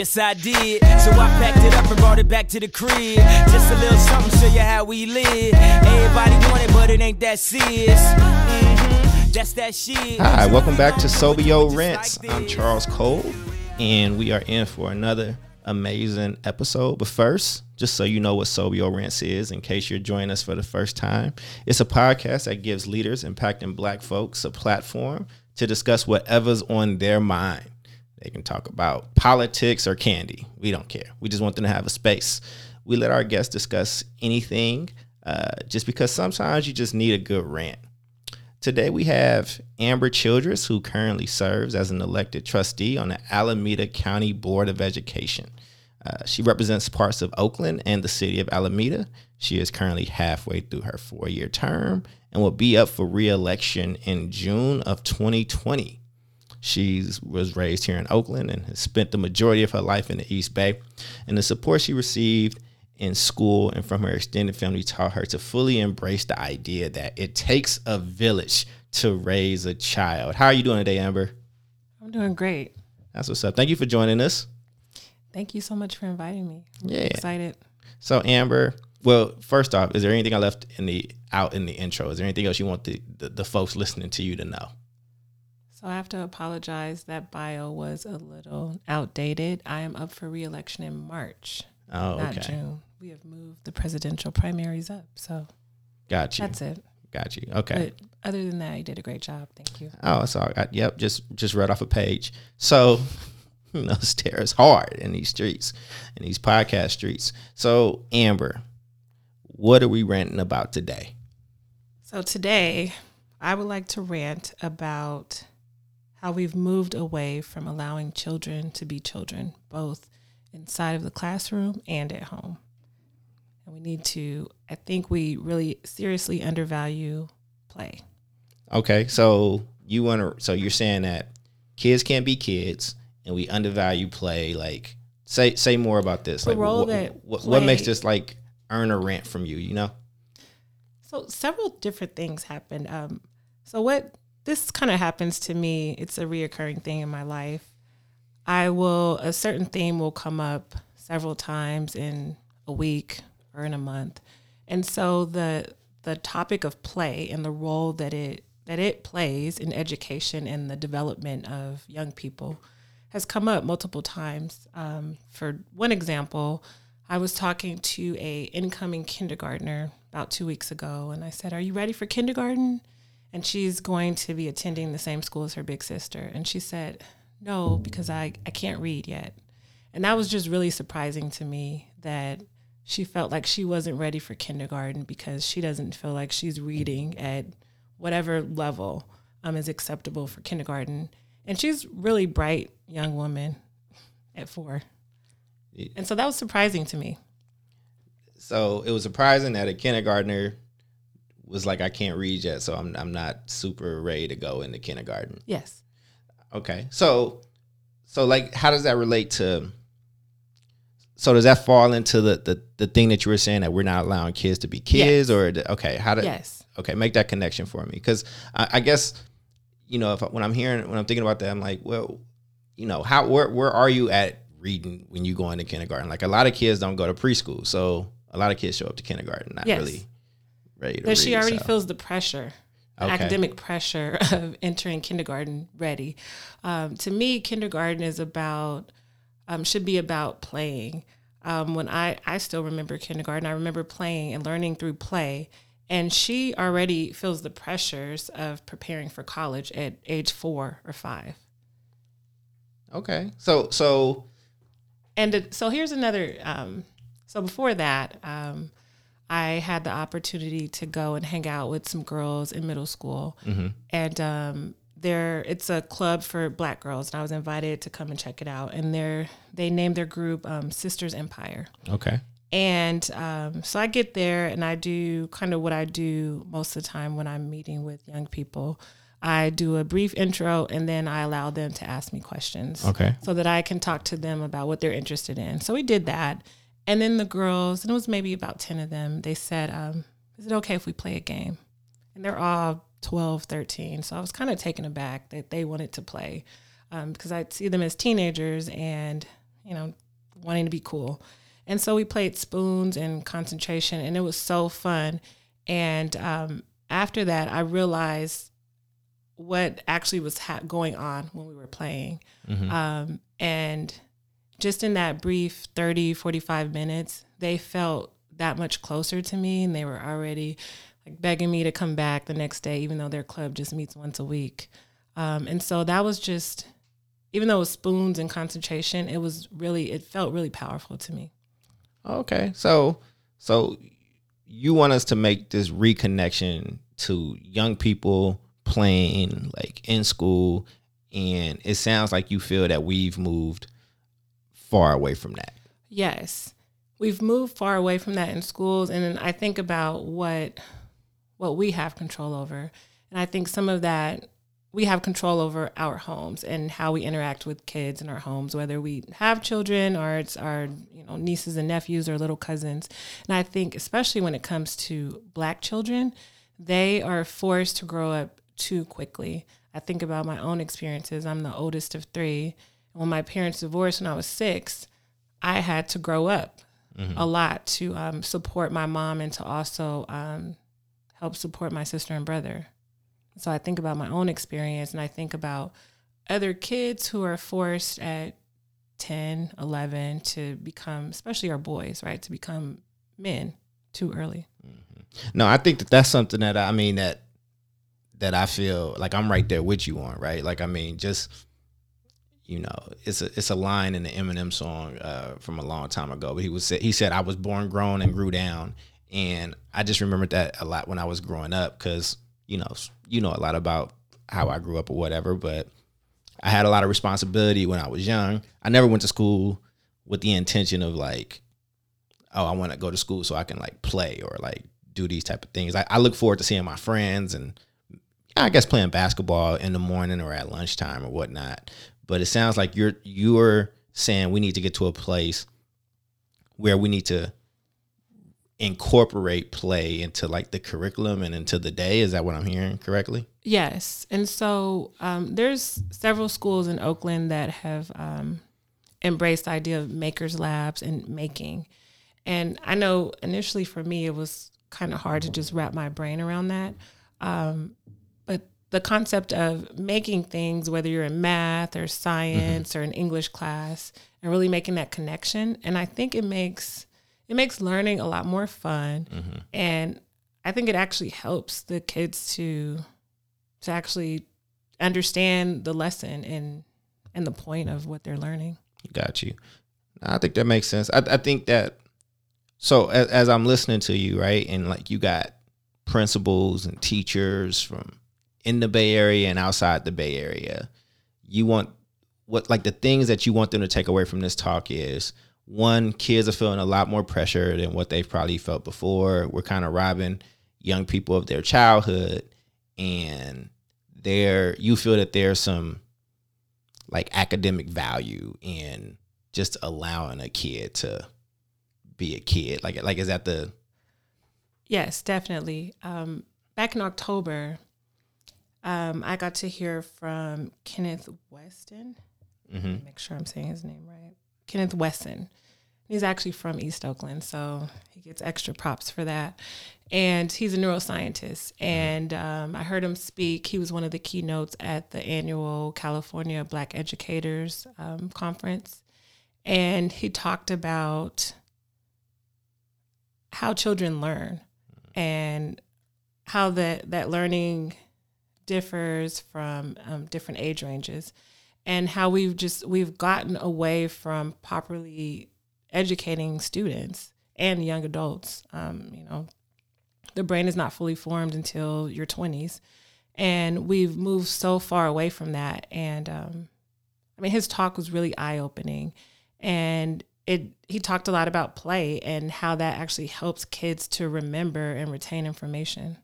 Yes, I did. So I packed it up and brought it back to the crib. Just a little something, show you how we live. Everybody want it, but it ain't that serious. Mm-hmm. That's that shit. Hi, welcome back to Sobio Rents. I'm Charles Cole, and we are in for another amazing episode. But first, just so you know what Sobio Rents is, in case you're joining us for the first time, it's a podcast that gives leaders impacting black folks a platform to discuss whatever's on their mind. They can talk about politics or candy. We don't care. We just want them to have a space. We let our guests discuss anything uh, just because sometimes you just need a good rant. Today we have Amber Childress, who currently serves as an elected trustee on the Alameda County Board of Education. Uh, she represents parts of Oakland and the city of Alameda. She is currently halfway through her four year term and will be up for re election in June of 2020. She was raised here in Oakland and has spent the majority of her life in the East Bay. And the support she received in school and from her extended family taught her to fully embrace the idea that it takes a village to raise a child. How are you doing today, Amber? I'm doing great. That's what's up. Thank you for joining us. Thank you so much for inviting me. I'm Yeah. excited. So, Amber, well, first off, is there anything I left in the out in the intro? Is there anything else you want the, the, the folks listening to you to know? So I have to apologize. That bio was a little outdated. I am up for reelection in March, Oh, not okay. June. We have moved the presidential primaries up. So Got you. that's it. Got you. Okay. But other than that, you did a great job. Thank you. Oh, it's all right. Yep, just just read off a page. So, you know, stare is hard in these streets, in these podcast streets. So, Amber, what are we ranting about today? So today, I would like to rant about how we've moved away from allowing children to be children, both inside of the classroom and at home. And we need to, I think we really seriously undervalue play. Okay, so you want to? So you're saying that kids can't be kids, and we undervalue play. Like, say say more about this. The Like, role what, that what, what makes this like earn a rent from you? You know? So several different things happened. Um, so what this kind of happens to me, it's a reoccurring thing in my life. I will a certain theme will come up several times in a week or in a month. And so the the topic of play and the role that it that it plays in education and the development of young people has come up multiple times. Um, for one example, I was talking to a incoming kindergartner about two weeks ago, and I said, "Are you ready for kindergarten?" And she's going to be attending the same school as her big sister, and she said, "No, because I I can't read yet." And that was just really surprising to me that she felt like she wasn't ready for kindergarten because she doesn't feel like she's reading at whatever level um, is acceptable for kindergarten. And she's really bright young woman at four. And so that was surprising to me. So it was surprising that a kindergartner was like, "I can't read yet, so I'm I'm not super ready to go into kindergarten." Yes. Okay. So so like how does that relate to so does that fall into the the, the thing that you were saying that we're not allowing kids to be kids Yes. or the- okay, how did Yes. okay, make that connection for me cuz I, I guess you know, if I- when I'm hearing when I'm thinking about that I'm like, well, you know, how where where are you at reading when you go into kindergarten? Like a lot of kids don't go to preschool. So a lot of kids show up to kindergarten not Yes. really ready That she read, already so. feels the pressure, Okay. academic pressure of entering kindergarten ready. Um, to me, kindergarten is about, um, should be about playing. Um, when I, I still remember kindergarten, I remember playing and learning through play. And she already feels the pressures of preparing for college at age four or five. Okay. So so And so here's another. Um, so before that, um, I had the opportunity to go and hang out with some girls in middle school, and um, there it's a club for Black girls, and I was invited to come and check it out. And they're they named their group um, Sisters Empire. okay. And um, so I get there and I do kind of what I do most of the time when I'm meeting with young people. I do a brief intro and then I allow them to ask me questions. Okay. So that I can talk to them about what they're interested in. So we did that. And then the girls, and it was maybe about 10 of them, they said, um, Is it okay if we play a game? And they're all 12, 13. So I was kind of taken aback that they wanted to play um, because I see them as teenagers and you know, wanting to be cool. And so we played spoons and concentration, and it was so fun. And um, after that, I realized what actually was ha- going on when we were playing. Mm-hmm. Um, and just in that brief 30, 45 minutes, they felt that much closer to me and they were already like begging me to come back the next day, even though their club just meets once a week. Um, and so that was just, even though it was spoons and concentration, it was really, it felt really powerful to me. Okay. So so you want us to make this reconnection to young people playing like in school and it sounds like you feel that we've moved far away from that. Yes. We've moved far away from that in schools and I think about what what we have control over. And I think some of that we have control over our homes and how we interact with kids in our homes, whether we have children or it's our you know nieces and nephews or little cousins. And I think especially when it comes to black children, they are forced to grow up too quickly. I think about my own experiences. I'm the oldest of three. When my parents divorced when I was six, I had to grow up a lot to um, support my mom and to also um, help support my sister and brother. So I think about my own experience and I think about other kids who are forced at 10, 11 to become, especially our boys, right, to become men too early. No, I think that that's something that I mean that that I feel like I'm right there with you on, right? Like I mean, just you know, it's a it's a line in the Eminem song uh, from a long time ago. But he was he said I was born grown and grew down, and I just remembered that a lot when I was growing up because you know you know a lot about how I grew up or whatever, but I had a lot of responsibility when I was young. I never went to school with the intention of like, oh, I want to go to school so I can like play or like do these type of things. I, I look forward to seeing my friends and I guess playing basketball in the morning or at lunchtime or whatnot. But it sounds like you're you're saying we need to get to a place where we need to incorporate play into like the curriculum and into the day. Is that what I'm hearing correctly? Yes. And so um, there's several schools in Oakland that have um, embraced the idea of makers labs and making. And I know initially for me, it was kind of hard to just wrap my brain around that. Um, the concept of making things, whether you're in math or science or an English class, and really making that connection. And I think it makes it makes learning a lot more fun. And I think it actually helps the kids to to actually understand the lesson and and the point of what they're learning. Got you. I think that makes sense. I, I think that so as, as I'm listening to you, right, and like you got principals and teachers from in the Bay Area and outside the Bay Area. You want what like the things that you want them to take away from this talk is one, kids are feeling a lot more pressure than what they've probably felt before. We're kind of robbing young people of their childhood and there you feel that there's some like academic value in just allowing a kid to be a kid. Like like is that the Yes, definitely. Um, back in October, um, I got to hear from Kenneth Wesson. Mhm. Make sure I'm saying his name right. Kenneth Wesson. He's actually from East Oakland, so he gets extra props for that. And he's a neuroscientist. And um, I heard him speak. He was one of the keynotes at the annual California Black Educators um, Conference. And he talked about how children learn and how that, that learning differs from um, different age ranges and how we've just we've gotten away from properly educating students and young adults. Um, you know the brain is not fully formed until your 20s and we've moved so far away from that. And um, i mean his talk was really eye-opening and it he talked a lot about play and how that actually helps kids to remember and retain information.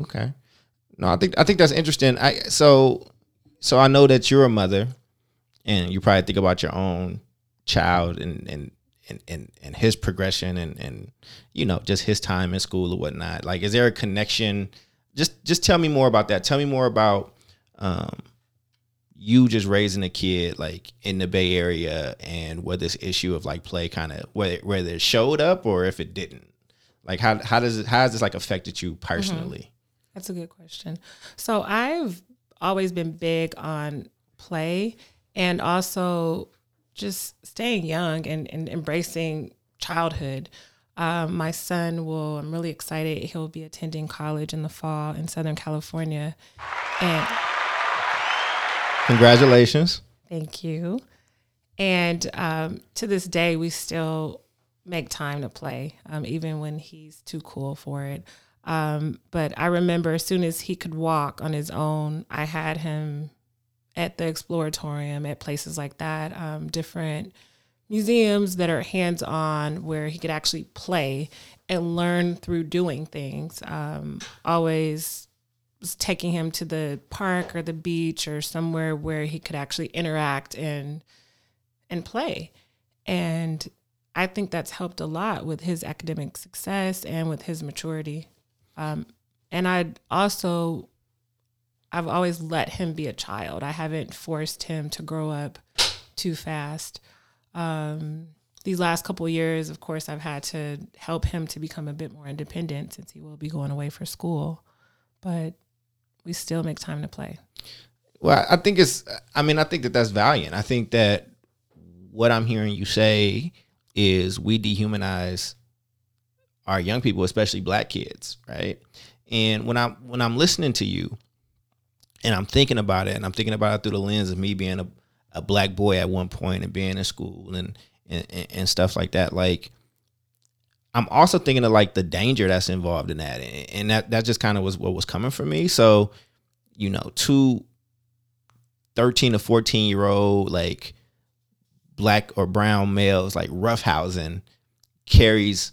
Okay. No, I think I think that's interesting. I so so I know that you're a mother and you probably think about your own child and and and, and, and his progression and, and you know just his time in school or whatnot like is there a connection just just tell me more about that tell me more about um you just raising a kid like in the Bay Area and where this issue of like play kind of whether whether it showed up or if it didn't. Like how how does it how has this like affected you personally? Mm-hmm. That's a good question. So I've always been big on play and also just staying young and, and embracing childhood. Um, my son will, I'm really excited. He'll be attending college in the fall in Southern California. And congratulations. Thank you. And um, to this day, we still make time to play, um, even when he's too cool for it. Um, but I remember as soon as he could walk on his own, I had him at the Exploratorium, at places like that, um, different museums that are hands on where he could actually play and learn through doing things. Um, always taking him to the park or the beach or somewhere where he could actually interact and and play. And I think that's helped a lot with his academic success and with his maturity. Um, and I also, I've always let him be a child. I haven't forced him to grow up too fast. Um, these last couple years, of course, I've had to help him to become a bit more independent since he will be going away for school. But we still make time to play. Well, I think it's. I mean, I think that that's valiant. I think that what I'm hearing you say is we dehumanize our young people, especially black kids, right? And when I'm when I'm listening to you and I'm thinking about it and I'm thinking about it through the lens of me being a, a black boy at one point and being in school and, and and stuff like that, like I'm also thinking of like the danger that's involved in that. And that that just kind of was what was coming for me. So, you know, two 13 to 14 year old like black or brown males like roughhousing carries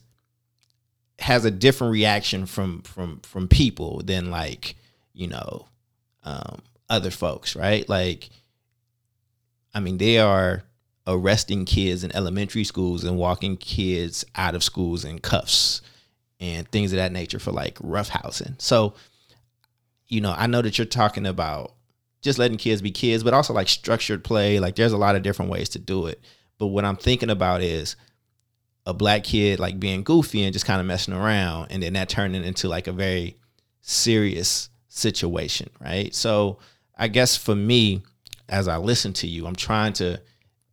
has a different reaction from from from people than like you know um, other folks, right? Like, I mean, they are arresting kids in elementary schools and walking kids out of schools in cuffs and things of that nature for like roughhousing. So, you know, I know that you're talking about just letting kids be kids, but also like structured play. Like, there's a lot of different ways to do it. But what I'm thinking about is a black kid like being goofy and just kind of messing around and then that turning into like a very serious situation right? So i guess for me as i listen to you i'm trying to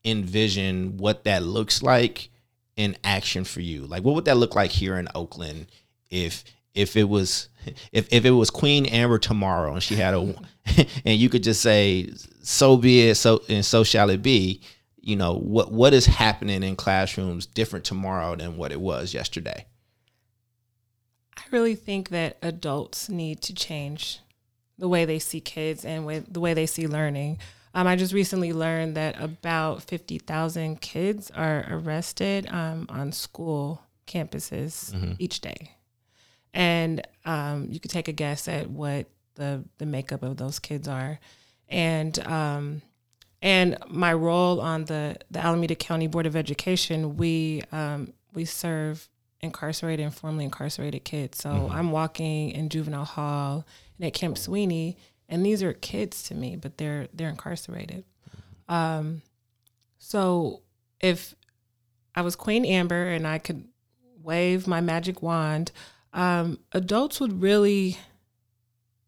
envision what that looks like in action for you. Like what would that look like here in oakland if if it was if, if it was queen amber tomorrow and she had a and you could just say so be it so and so shall it be you know what what is happening in classrooms different tomorrow than what it was yesterday? I really think that adults need to change the way they see kids and with the way they see learning. Um, i just recently learned that about 50000 kids are arrested um, on school campuses mm-hmm. each day. And um, you could take a guess at what the the makeup of those kids are. And um, and my role on the the Alameda County Board of Education, we um, we serve incarcerated and formerly incarcerated kids. So mm-hmm. I'm walking in juvenile hall and at Camp Sweeney, and these are kids to me, but they're they're incarcerated. Um, so if I was Queen Amber and I could wave my magic wand, um, adults would really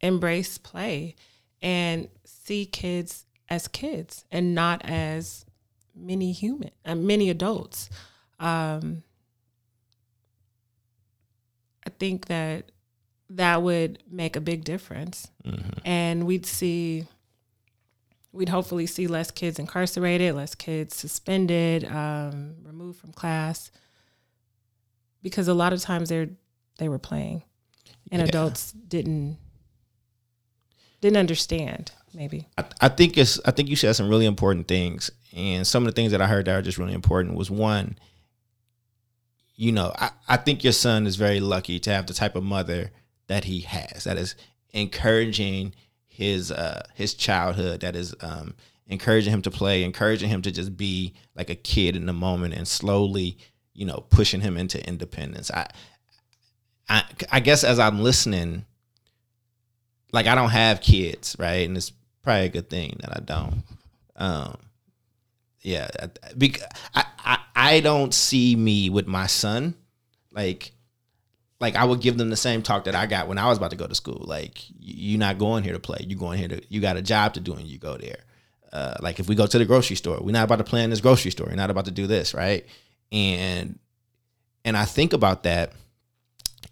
embrace play and see kids as kids and not as many human uh, many adults um, i think that that would make a big difference mm-hmm. and we'd see we'd hopefully see less kids incarcerated less kids suspended um, removed from class because a lot of times they're they were playing and yeah. adults didn't didn't understand maybe. I, I think it's. I think you said some really important things, and some of the things that I heard that are just really important was one. You know, I, I think your son is very lucky to have the type of mother that he has. That is encouraging his uh his childhood. That is um encouraging him to play, encouraging him to just be like a kid in the moment, and slowly, you know, pushing him into independence. I, I, I guess as I'm listening, like I don't have kids, right? And it's probably a good thing that I don't. Um, yeah, because I, I I don't see me with my son like like I would give them the same talk that I got when I was about to go to school. Like you're not going here to play. You're going here to you got a job to do and you go there. Uh, like if we go to the grocery store, we're not about to play in this grocery store. We're not about to do this, right? And and I think about that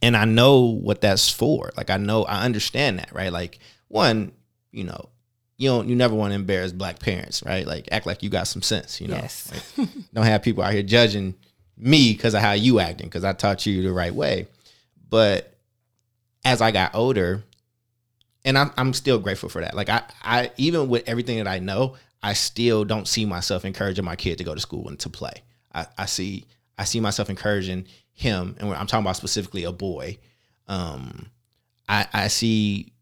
and I know what that's for. Like I know I understand that, right? Like one, you know, you don't you never want to embarrass black parents, right? Like act like you got some sense, you know. Yes. Like, don't have people out here judging me because of how you acting because I taught you the right way. But as I got older, and I'm I'm still grateful for that. Like I I even with everything that I know, I still don't see myself encouraging my kid to go to school and to play. I, I see I see myself encouraging him, and I'm talking about specifically a boy. Um, I I see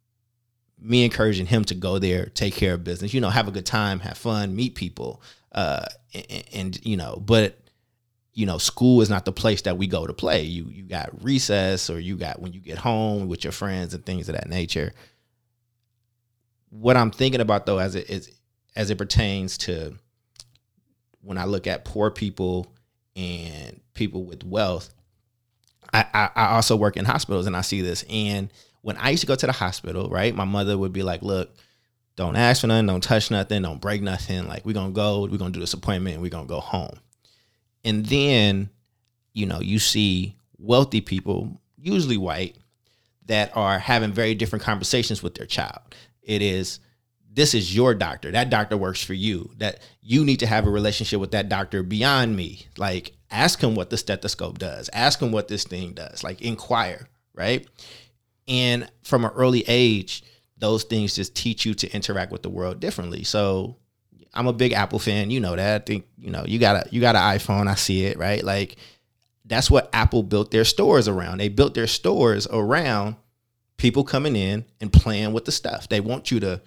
me encouraging him to go there, take care of business, you know, have a good time, have fun, meet people, uh, and, and you know, but you know, school is not the place that we go to play. You you got recess or you got when you get home with your friends and things of that nature. What I'm thinking about though, as it is as it pertains to when I look at poor people and people with wealth, I, I, I also work in hospitals and I see this. And when I used to go to the hospital, right, my mother would be like, "Look, don't ask for nothing, don't touch nothing, don't break nothing. Like we're gonna go, we're gonna do this appointment, we're gonna go home." And then, you know, you see wealthy people, usually white, that are having very different conversations with their child. It is, this is your doctor. That doctor works for you. That you need to have a relationship with that doctor beyond me. Like, ask him what the stethoscope does. Ask him what this thing does. Like, inquire, right? And from an early age, those things just teach you to interact with the world differently. So I'm a big Apple fan. You know that. I think you know you got a you got an iPhone. I see it right. Like that's what Apple built their stores around. They built their stores around people coming in and playing with the stuff. They want you to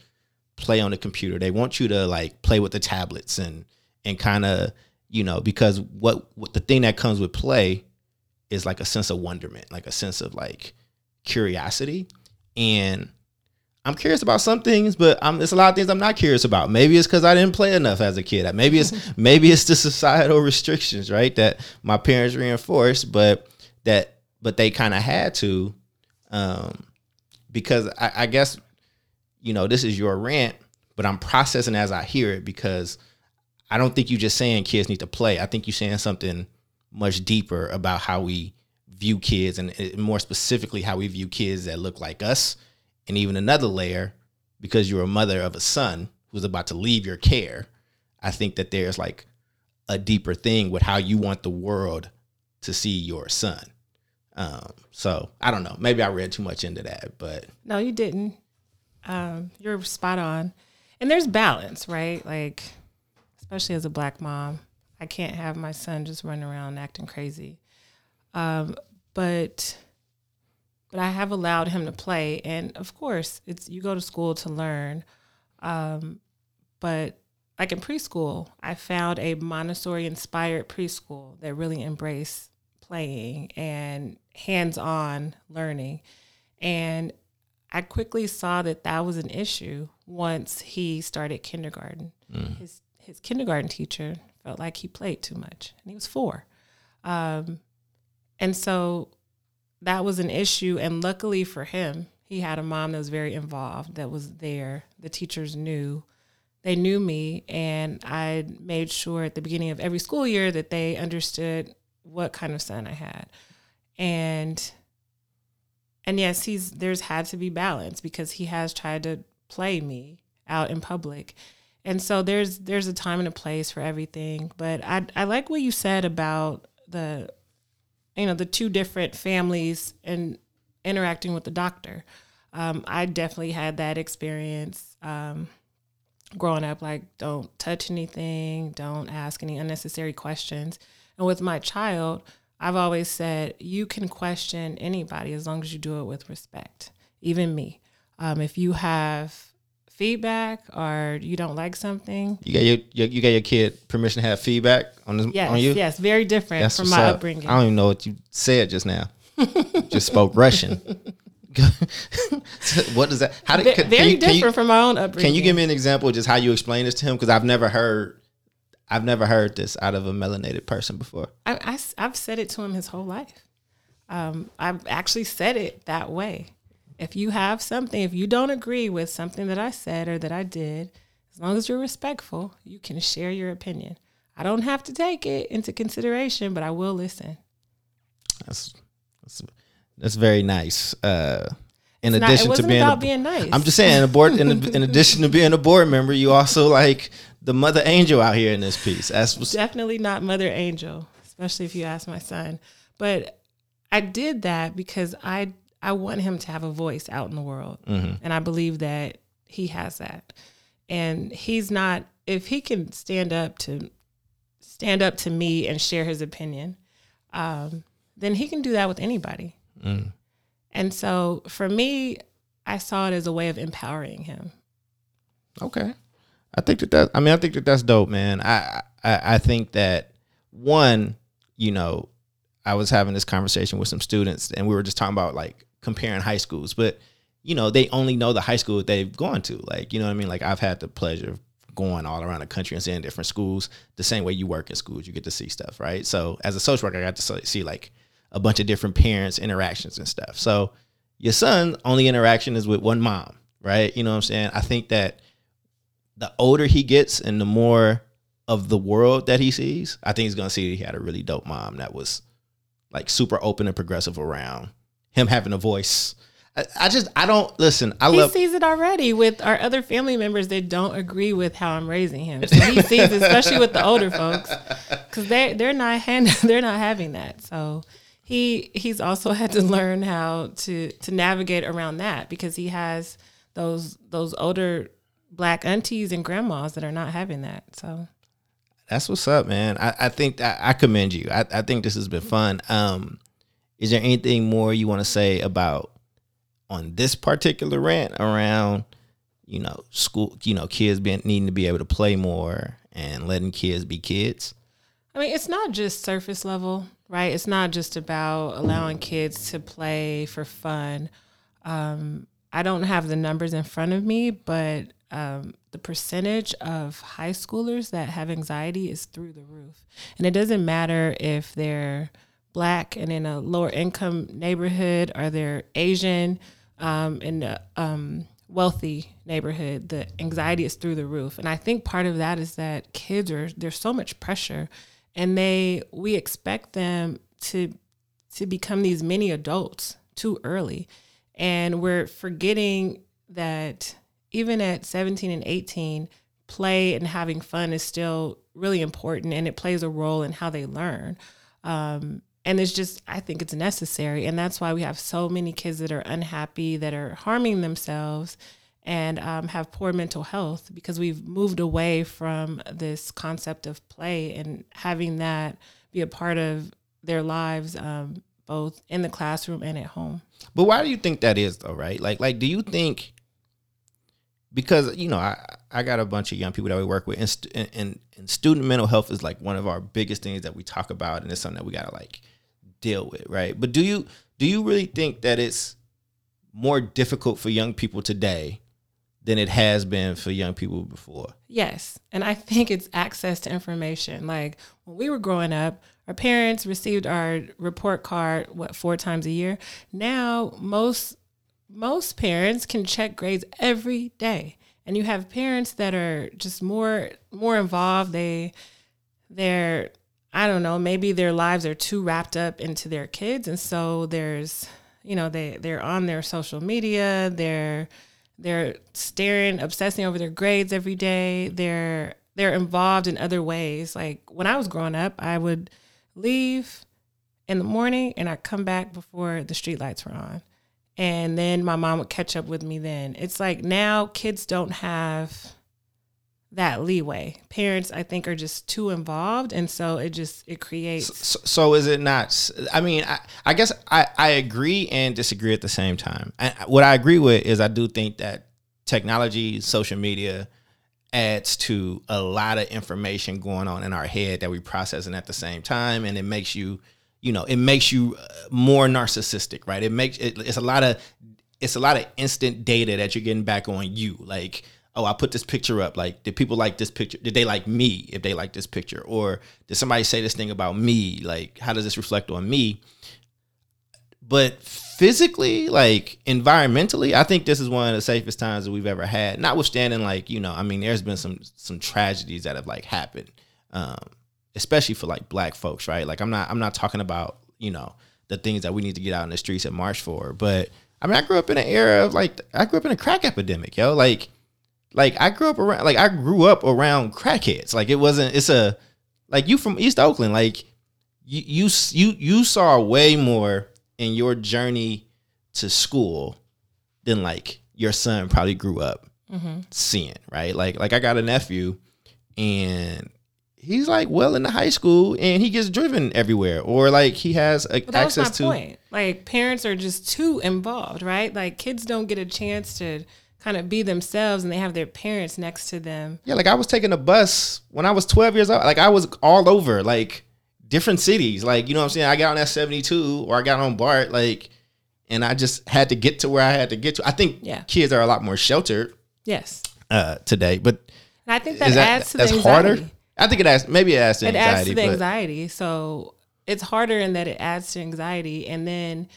play on the computer. They want you to like play with the tablets and and kind of you know because what what the thing that comes with play is like a sense of wonderment, like a sense of like curiosity and I'm curious about some things, but I'm, there's a lot of things I'm not curious about. Maybe it's because I didn't play enough as a kid. Maybe it's maybe it's the societal restrictions, right? That my parents reinforced, but that but they kind of had to, um, because I, I guess you know this is your rant, but I'm processing as I hear it because I don't think you're just saying kids need to play. I think you're saying something much deeper about how we view kids and more specifically how we view kids that look like us and even another layer because you're a mother of a son who's about to leave your care i think that there's like a deeper thing with how you want the world to see your son. Um, so i don't know. Maybe i read too much into that but no you didn't. Um, you're spot on. And there's balance right? Like especially as a black mom i can't have my son just running around acting crazy. Um, but but I have allowed him to play. And of course, it's you go to school to learn. Um, but like in preschool, I found a Montessori inspired preschool that really embraced playing and hands on learning. And I quickly saw that that was an issue once he started kindergarten. Mm. His his kindergarten teacher felt like he played too much, and he was four. Um, and so that was an issue. And luckily for him, he had a mom that was very involved, that was there. The teachers knew. They knew me, and I made sure at the beginning of every school year that they understood what kind of son I had. And and yes, he's there's had to be balance because he has tried to play me out in public. And so there's there's a time and a place for everything. But I I like what you said about the you know the two different families and interacting with the doctor. Um, I definitely had that experience um, growing up. Like, don't touch anything, don't ask any unnecessary questions. And with my child, I've always said you can question anybody as long as you do it with respect, even me. Um, if you have feedback or you don't like something. You got your, your you got your kid permission to have feedback on this, yes, on you. Yes, very different That's from my up. upbringing. I don't even know what you said just now. just spoke Russian. what does that? How did can, very can you, different you, from my own upbringing. Can you give me an example of just how you explain this to him? Because I've never heard, I've never heard this out of a melanated person before. I, I, have said it to him his whole life. Um, I've actually said it that way. If you have something, if you don't agree with something that I said or that I did, as long as you're respectful, you can share your opinion. I don't have to take it into consideration, but I will listen. That's that's, that's very nice. Uh, in It's not- addition it to being, about a, being nice. I'm just saying, a board. In, in addition to being a board member, you also like the mother angel out here in this piece. That's what's, definitely not Mother Angel, especially if you ask my son. But I did that because I I want him to have a voice out in the world, and I believe that he has that. And he's not if he can stand up to stand up to me and share his opinion, um, then he can do that with anybody. And so for me, I saw it as a way of empowering him. Okay. I think that that I mean I think that that's dope, man. I I, I think that one, you know, I was having this conversation with some students and we were just talking about like comparing high schools, but you know, they only know the high school that they've gone to. Like, you know what I mean? Like I've had the pleasure of going all around the country and seeing different schools the same way you work in schools, you get to see stuff, right? So as a social worker, I got to see like a bunch of different parents interactions and stuff. So your son only interaction is with one mom, right? You know what I'm saying? I think that the older he gets and the more of the world that he sees, I think he's gonna see he had a really dope mom that was like super open and progressive around him having a voice. I, I just I don't listen. I He love sees it already with our other family members that don't agree with how I'm raising him. So he sees, it, especially with the older folks, because they they're not hand, they're not having that. So he he's also had to learn how to to navigate around that because he has those those older black aunties and grandmas that are not having that. So that's what's up, man. I, I think that I commend you. I, I think this has been fun. Um, is there anything more you want to say about on this particular rant around, you know, school, you know, kids being needing to be able to play more and letting kids be kids? I mean, it's not just surface level, right? It's not just about allowing kids to play for fun. Um, I don't have the numbers in front of me, but um, the percentage of high schoolers that have anxiety is through the roof. And it doesn't matter if they're black and in a lower income neighborhood or they're Asian um, in a um, wealthy neighborhood, the anxiety is through the roof. And I think part of that is that kids are there's so much pressure, and they we expect them to to become these mini adults too early, and we're forgetting that even at 17 and 18 play and having fun is still really important and it plays a role in how they learn um, and it's just i think it's necessary and that's why we have so many kids that are unhappy that are harming themselves and um, have poor mental health because we've moved away from this concept of play and having that be a part of their lives um, both in the classroom and at home But why do you think that is though, right? Like like do you think because you know, I I got a bunch of young people that we work with and, stu- and, and, student mental health is like one of our biggest things that we talk about and it's something that we got to like deal with, right? But do you do you really think that it's more difficult for young people today than it has been for young people before? Yes. And I think it's access to information. Like when we were growing up, our parents received our report card what four times a year. Now most most parents can check grades every day. And you have parents that are just more more involved. They they're I don't know, maybe their lives are too wrapped up into their kids and so there's you know, they they're on their social media, they're they're staring, obsessing over their grades every day. They're they're involved in other ways. Like when I was growing up, I would leave in the morning and I'd come back before the street lights were on. And then my mom would catch up with me then. It's like now kids don't have that leeway. Parents, I think, are just too involved. And so it just it creates So, so is it not? I mean, I, I guess I, I agree and disagree at the same time. And what I agree with is I do think that technology, social media, adds to a lot of information going on in our head that we processing at the same time, and it makes you, you know, it makes you uh, more narcissistic, right? It makes it, it's a lot of it's a lot of instant data that you're getting back on you. Like, oh, I put this picture up. Like, did people like this picture? Did they like me if they like this picture? Or did somebody say this thing about me? Like, how does this reflect on me? But physically, like environmentally, I think this is one of the safest times that we've ever had. Notwithstanding, like, you know, I mean, there's been some some tragedies that have like happened. Um, especially for like black folks, right? Like I'm not I'm not talking about, you know, the things that we need to get out in the streets and march for, but I mean, I grew up in an era of like I grew up in a crack epidemic, yo. Like like I grew up around like I grew up around crackheads. Like it wasn't it's a like you from East Oakland, like you you you you saw way more in your journey to school than like your son probably grew up mm-hmm. seeing, right? Like like I got a nephew and he's like well into high school and he gets driven everywhere or like he has a, access to point. like parents are just too involved right? Like kids don't get a chance to kind of be themselves and they have their parents next to them. Yeah like i was taking a bus when i was 12 years old. Like i was all over like different cities. Like you know what i'm saying? I got on that 72 or i got on bart like and i just had to get to where i had to get to. I think yeah. kids are a lot more sheltered yes. uh today but and i think that, that adds to the anxiety. harder I think it adds maybe it adds to it anxiety. adds to the anxiety. So it's harder in that it adds to anxiety, and then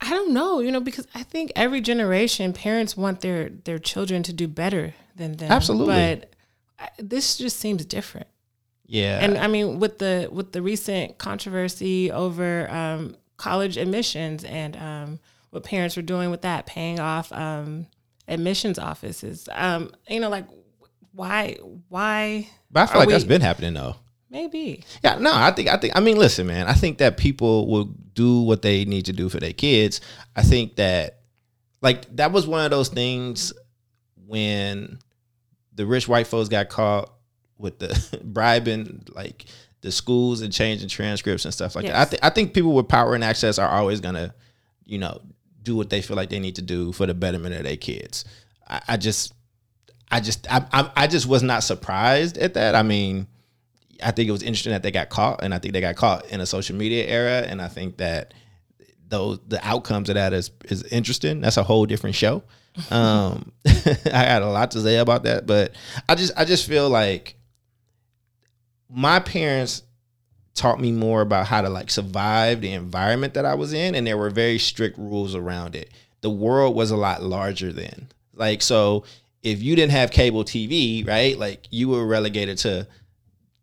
I don't know, you know, because I think every generation parents want their their children to do better than them. Absolutely, but this just seems different. Yeah, and I mean with the with the recent controversy over um, college admissions and um, what parents were doing with that, paying off um, admissions offices. Um, you know, like why why but i feel like we, that's been happening though. Maybe. Yeah no i think i think i mean listen man i think that people will do what they need to do for their kids. I think that like that was one of those things when the rich white folks got caught with the bribing like the schools and changing transcripts and stuff like yes. that. I think i think people with power and access are always gonna you know do what they feel like they need to do for the betterment of their kids. I, I just I just I, I, I just was not surprised at that. I mean, I think it was interesting that they got caught, and I think they got caught in a social media era, and I think that those the outcomes of that is is interesting. That's a whole different show. Um, I had a lot to say about that, but I just I just feel like my parents taught me more about how to like survive the environment that I was in, and there were very strict rules around it. The world was a lot larger then. Like so if you didn't have cable TV, right, like you were relegated to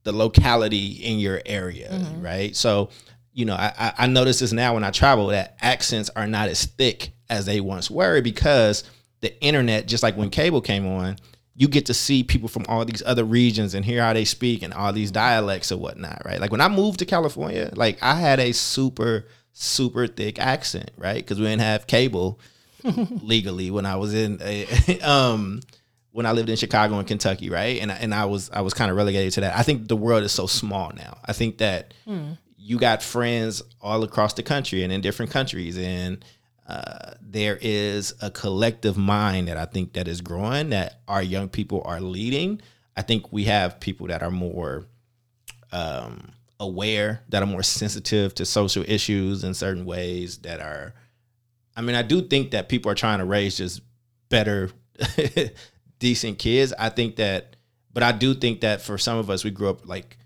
the locality in your area, mm-hmm. right? So, you know, I, I notice this now when I travel that accents are not as thick as they once were because the internet, just like when cable came on, you get to see people from all these other regions and hear how they speak and all these dialects and whatnot, right? Like when I moved to California, like I had a super, super thick accent, right? Because we didn't have cable legally when I was in a, um when I lived in Chicago and Kentucky, right? And and I was I was kind of relegated to that. I think the world is so small now. I think that hmm. you got friends all across the country and in different countries, and uh, there is a collective mind that I think that is growing that our young people are leading. I think we have people that are more um, aware, that are more sensitive to social issues in certain ways, that are I mean, I do think that people are trying to raise just better, decent kids. I think that, but I do think that for some of us, we grew up like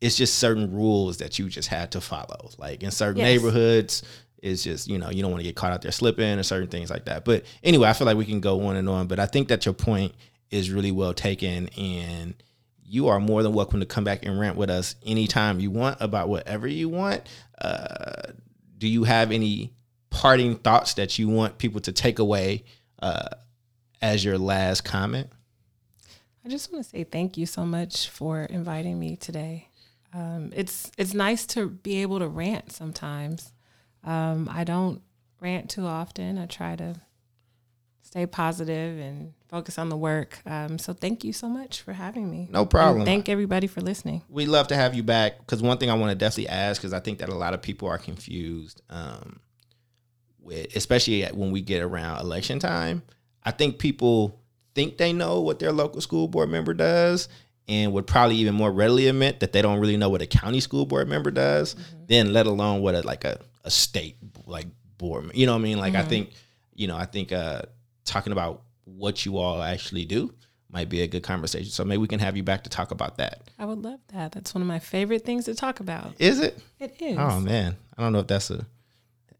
it's just certain rules that you just had to follow. Like in certain yes. neighborhoods, it's just you know you don't want to get caught out there slipping or certain things like that. But anyway, I feel like we can go on and on. But I think that your point is really well taken, and you are more than welcome to come back and rant with us anytime you want about whatever you want. Uh, do you have any parting thoughts that you want people to take away uh, as your last comment? I just want to say thank you so much for inviting me today. Um, it's it's nice to be able to rant sometimes. Um, I don't rant too often. I try to stay positive and focus on the work. Um, so thank you so much for having me. No problem. And thank everybody for listening. We love to have you back because one thing I want to definitely ask because I think that a lot of people are confused. Um, with, especially when we get around election time. I think people think they know what their local school board member does and would probably even more readily admit that they don't really know what a county school board member does, mm-hmm. then let alone what a like a, a state like board. You know what I mean? Like I think, you know, I think uh talking about what you all actually do might be a good conversation. So maybe we can have you back to talk about that. I would love that. That's one of my favorite things to talk about. Is it? It is. Oh man, I don't know if that's a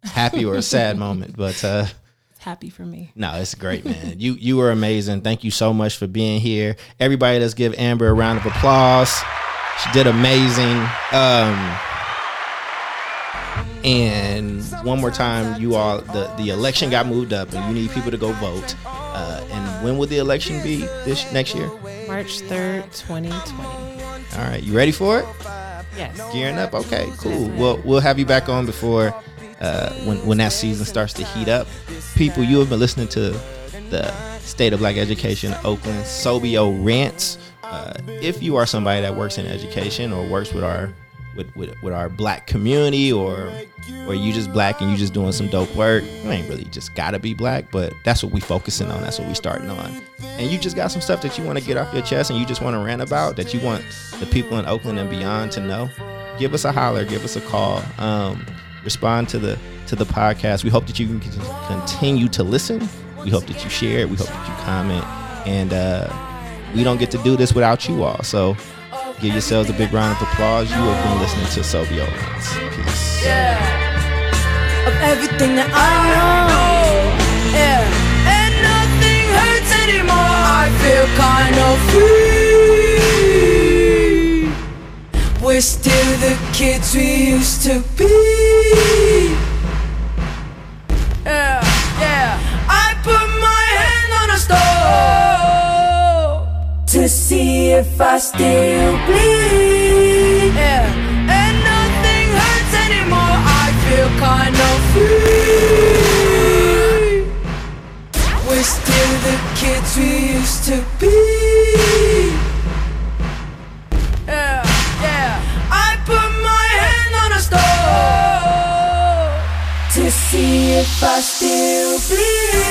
happy or a sad moment, but uh happy for me. no, it's great, man. You you were amazing. Thank you so much for being here. Everybody, let's give Amber a round of applause. She did amazing. Um, and one more time, you all the the election got moved up, and you need people to go vote. Uh, and when will the election be this next year? March 3rd, 2020. All right, you ready for it? Yes. Gearing up. Okay, cool. We'll we'll have you back on before uh, when when that season starts to heat up. People, you have been listening to the State of Black Education Oakland SOBEO rants. Uh, if you are somebody that works in education or works with our with, with, with our black community or or you just black and you just doing some dope work you ain't really just gotta be black but that's what we focusing on that's what we starting on and you just got some stuff that you want to get off your chest and you just want to rant about that you want the people in oakland and beyond to know give us a holler give us a call um, respond to the to the podcast. We hope that you can continue to listen. We hope that you share we hope that you comment. And uh, we don't get to do this without you all. So give yourselves a big round of applause. You have been listening to SOBEO peace. Of everything that I know. Yeah, and nothing hurts anymore. I feel kind of free. We're still the kids we used to be. Yeah, yeah. I put my hand on a stove to see if I still bleed. Yeah, and nothing hurts anymore. I feel kind of free. We're still the kids we used to be. If I.